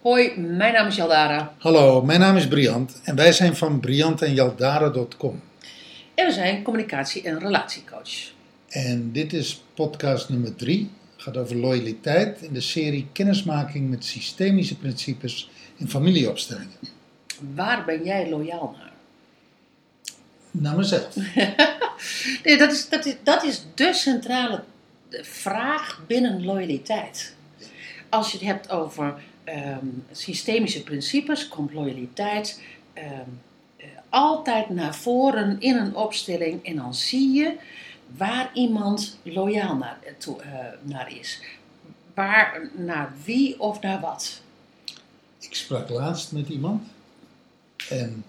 Hoi, mijn naam is Jaldara Hallo, mijn naam is Briant en wij zijn van briantenjaldara.com. en we zijn communicatie- en relatiecoach. En dit is podcast nummer 3. gaat over loyaliteit in de serie Kennismaking met systemische principes in familieopstellingen. Waar ben jij loyaal naar? Naar mezelf. Nee, dat, is, dat, is, dat is de centrale vraag binnen loyaliteit. Als je het hebt over ehm, systemische principes, komt loyaliteit ehm, eh, altijd naar voren in een opstelling en dan zie je waar iemand loyaal naar, eh, eh, naar is. Waar, naar wie of naar wat. Ik sprak laatst met iemand en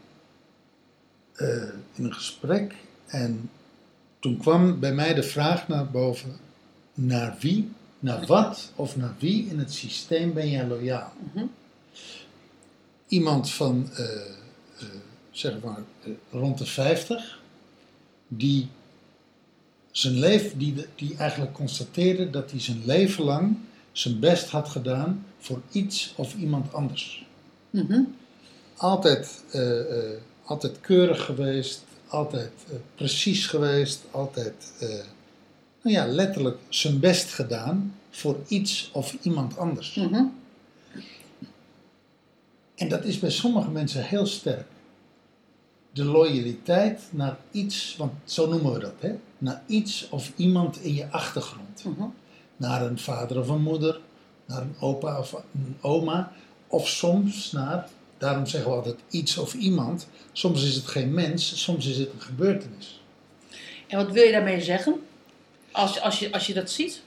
in een gesprek en toen kwam bij mij de vraag naar boven: naar wie, naar wat of naar wie in het systeem ben jij loyaal? Mhm. iemand van, eh, eh, zeg maar, eh, rond de 50, die, zijn leven, die, die eigenlijk constateerde dat hij zijn leven lang zijn best had gedaan voor iets of iemand anders. Mhm. Altijd, altijd keurig geweest, altijd precies geweest, altijd, nou ja, letterlijk zijn best gedaan voor iets of iemand anders. Mhm. En dat is bij sommige mensen heel sterk. De loyaliteit naar iets, want zo noemen we dat, hè? naar iets of iemand in je achtergrond. Mhm. Naar een vader of een moeder, naar een opa of een oma, of soms naar, daarom zeggen we altijd iets of iemand, soms is het geen mens, soms is het een gebeurtenis. En wat wil je daarmee zeggen? Als, als, je, als je dat ziet?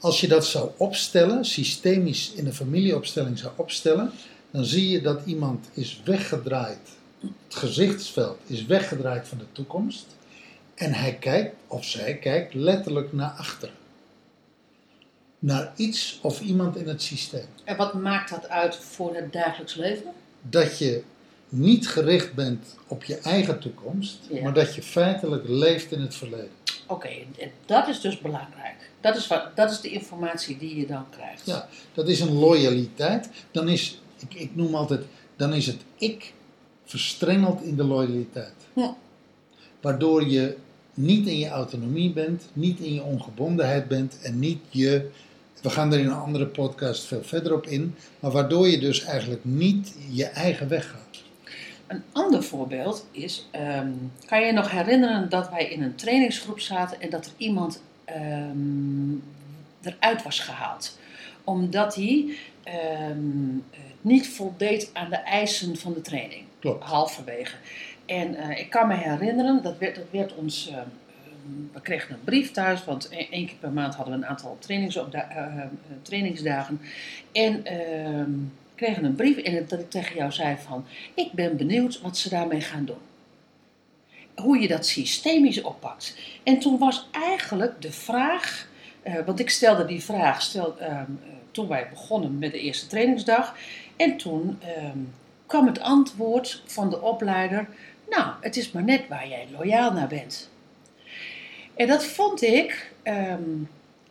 Als je dat zou opstellen, systemisch in een familieopstelling zou opstellen, dan zie je dat iemand is weggedraaid. Het gezichtsveld is weggedraaid van de toekomst. En hij kijkt, of zij kijkt, letterlijk naar achteren. Naar iets of iemand in het systeem. En wat maakt dat uit voor het dagelijks leven? Dat je niet gericht bent op je eigen toekomst, Ja. maar dat je feitelijk leeft in het verleden. Oké, dat is dus belangrijk. Dat is, wat, dat is de informatie die je dan krijgt. Ja, dat is een loyaliteit. Dan is, ik, ik noem altijd, dan is het ik verstrengeld in de loyaliteit. Ja. Waardoor je niet in je autonomie bent, niet in je ongebondenheid bent en niet je, we gaan er in een andere podcast veel verder op in, maar waardoor je dus eigenlijk niet je eigen weg gaat. Een ander voorbeeld is, ehm, kan je je nog herinneren dat wij in een trainingsgroep zaten en dat er iemand ehm, eruit was gehaald? Omdat hij eh, niet voldeed aan de eisen van de training. Klopt. halverwege. En eh, ik kan me herinneren, dat werd, dat werd ons. we kregen een brief thuis, want e- één keer per maand hadden we een aantal trainingsopda- eh, eh, trainingsdagen. En kregen een brief en dat ik tegen jou zei van, ik ben benieuwd wat ze daarmee gaan doen. Hoe je dat systemisch oppakt. En toen was eigenlijk de vraag, eh, want ik stelde die vraag stel, ehm, eh, toen wij begonnen met de eerste trainingsdag. En toen ehm, kwam het antwoord van de opleider: Nou, het is maar net waar jij loyaal naar bent. En dat vond ik, ehm,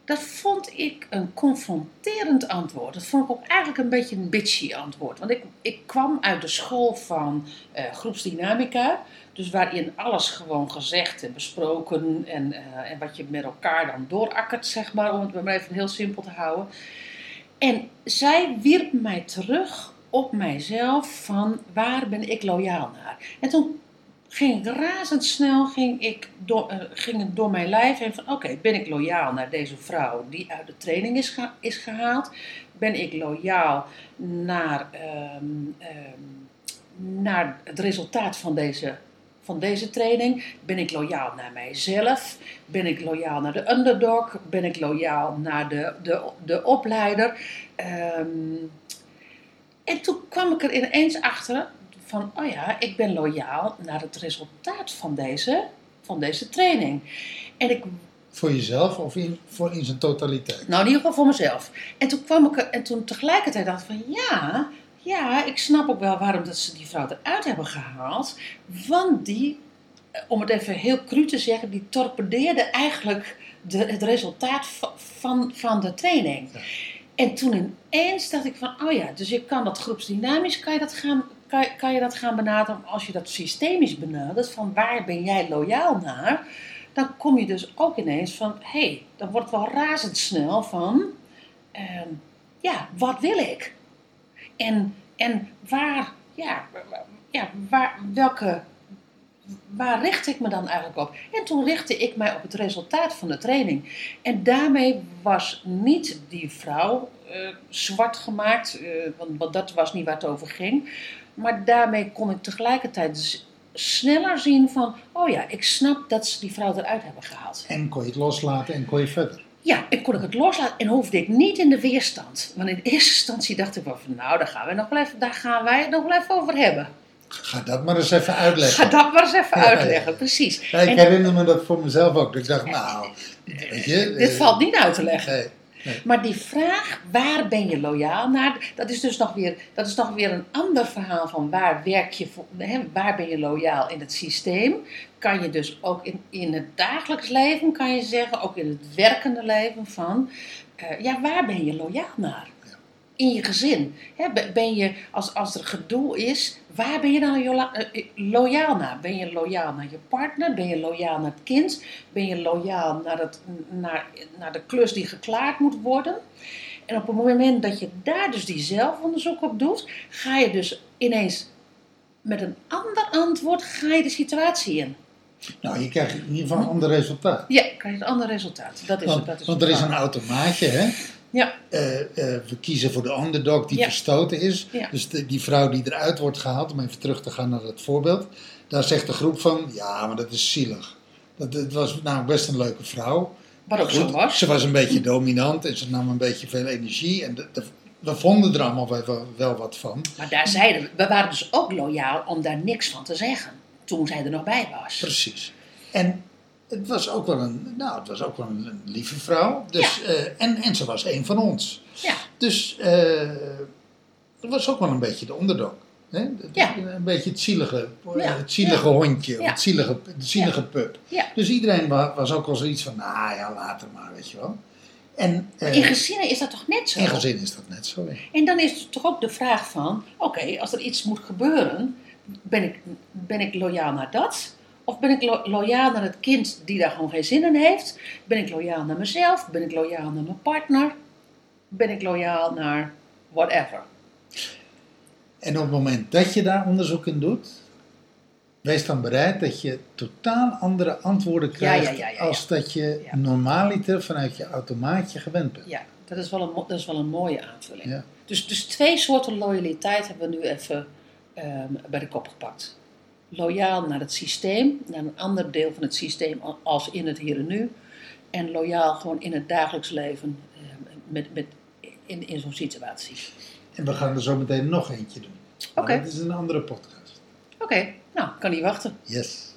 dat vond ik een confronterend antwoord. Dat vond ik ook eigenlijk een beetje een bitchy antwoord. Want ik, ik kwam uit de school van eh, groepsdynamica. Dus waarin alles gewoon gezegd en besproken en, eh, en wat je met elkaar dan doorakkert, zeg maar, om het maar even heel simpel te houden. En zij wierp mij terug op mijzelf van waar ben ik loyaal naar. En toen ging ik razendsnel ging ik door, eh, ging het door mijn lijf heen van oké, ben ik loyaal naar deze vrouw die uit de training is, is gehaald? Ben ik loyaal naar, ehm, ehm, naar het resultaat van deze, van deze training? Ben ik loyaal naar mijzelf? Ben ik loyaal naar de underdog? Ben ik loyaal naar de, de, de opleider? Ehm, en toen kwam ik er ineens achter van, oh ja, ik ben loyaal naar het resultaat van deze, van deze training. En ik Voor jezelf of in, voor in zijn totaliteit. nou, in ieder geval voor mezelf. En toen kwam ik en toen tegelijkertijd dacht ik van ja, ja, ik snap ook wel waarom dat ze die vrouw eruit hebben gehaald. Want die, eh, om het even heel cru te zeggen, die torpedeerde eigenlijk de, het resultaat va- van, van de training. Ja. En toen ineens dacht ik van, oh ja, dus je kan dat groepsdynamisch, kan je dat gaan, kan, kan je dat gaan benaderen. Als je dat systemisch benadert, van waar ben jij loyaal naar, dan kom je dus ook ineens van, hé, hey, dan wordt wel razendsnel van, ehm, ja, wat wil ik? En, en waar, ja, ja waar, welke, waar richt ik me dan eigenlijk op? En toen richtte ik mij op het resultaat van de training. En daarmee was niet die vrouw uh, zwart gemaakt, uh, want, want, dat was niet waar het over ging. Maar daarmee kon ik tegelijkertijd sneller zien van, oh ja, ik snap dat ze die vrouw eruit hebben gehaald. En kon je het loslaten en kon je verder. Ja, ik kon ik het loslaten en hoefde ik niet in de weerstand. Want in eerste instantie dacht ik wel van, nou, daar gaan, we nog wel even, daar gaan wij het nog wel even over hebben. Ga dat maar eens even uitleggen. Ga dat maar eens even uitleggen, precies. Ja, ik herinner me dat voor mezelf ook. Ik dacht, nou, weet je... Dit uh, valt niet uit te leggen. Nee. Maar die vraag, waar ben je loyaal naar? Dat is dus nog weer, dat is nog weer een ander verhaal van waar werk je voor, hè, waar ben je loyaal in het systeem? Kan je dus ook in, in het dagelijks leven, kan je zeggen, ook in het werkende leven van, uh, ja, waar ben je loyaal naar? In je gezin. ben je, als, als er gedoe is, waar ben je dan eh, loyaal naar? Ben je loyaal naar je partner? Ben je loyaal naar het kind? Ben je loyaal naar, het, naar, naar de klus die geklaard moet worden? En op het moment dat je daar dus die zelfonderzoek op doet, ga je dus ineens met een ander antwoord ga je de situatie in. Nou, je krijgt in ieder geval een ander resultaat. Ja, je krijgt een ander resultaat. Dat is, want, dat is want er is een automaatje, hè? Ja. Uh, uh, we kiezen voor de underdog die ja. verstoten is. Ja. Dus de, die vrouw die eruit wordt gehaald, om even terug te gaan naar het voorbeeld. Daar zegt de groep van, ja, maar dat is zielig. Dat, het was nou best een leuke vrouw. Wat ook zo was. Ze was een beetje dominant en ze nam een beetje veel energie. En de, de, we vonden er allemaal wel, wel wat van. Maar daar zeiden we, we waren dus ook loyaal om daar niks van te zeggen. Toen zij er nog bij was. Precies. En het was ook wel een, nou, het was ook wel een, lieve vrouw. Dus, ja. uh, en, en ze was een van ons. Ja. Dus uh, het was ook wel een beetje de onderdog. Hè? Ja. Een beetje het zielige, ja. het zielige hondje, het zielige, de zielige pup. Ja. Dus iedereen wa- was ook wel zoiets van, nou ja, later maar, weet je wel. En, uh, In gezinnen is dat toch net zo? in gezin is dat net zo. En dan is het toch ook de vraag van, oké, als er iets moet gebeuren, ben ik, ben ik loyaal naar dat? Of ben ik lo- loyaal naar het kind die daar gewoon geen zin in heeft? Ben ik loyaal naar mezelf? Ben ik loyaal naar mijn partner? Ben ik loyaal naar whatever? En op het moment dat je daar onderzoek in doet, wees dan bereid dat je totaal andere antwoorden krijgt ja, ja, ja, ja. als dat je normaliter vanuit je automaatje gewend bent. Ja, dat is wel een, dat is wel een mooie aanvulling. Dus, dus twee soorten loyaliteit hebben we nu even ehm, bij de kop gepakt. Loyaal naar het systeem, naar een ander deel van het systeem als in het hier en nu. En loyaal gewoon in het dagelijks leven ehm, met, met, in, in zo'n situatie. En we gaan er zo meteen nog eentje doen. Oké. Dat is een andere podcast. Oké, nou, kan niet wachten. Yes.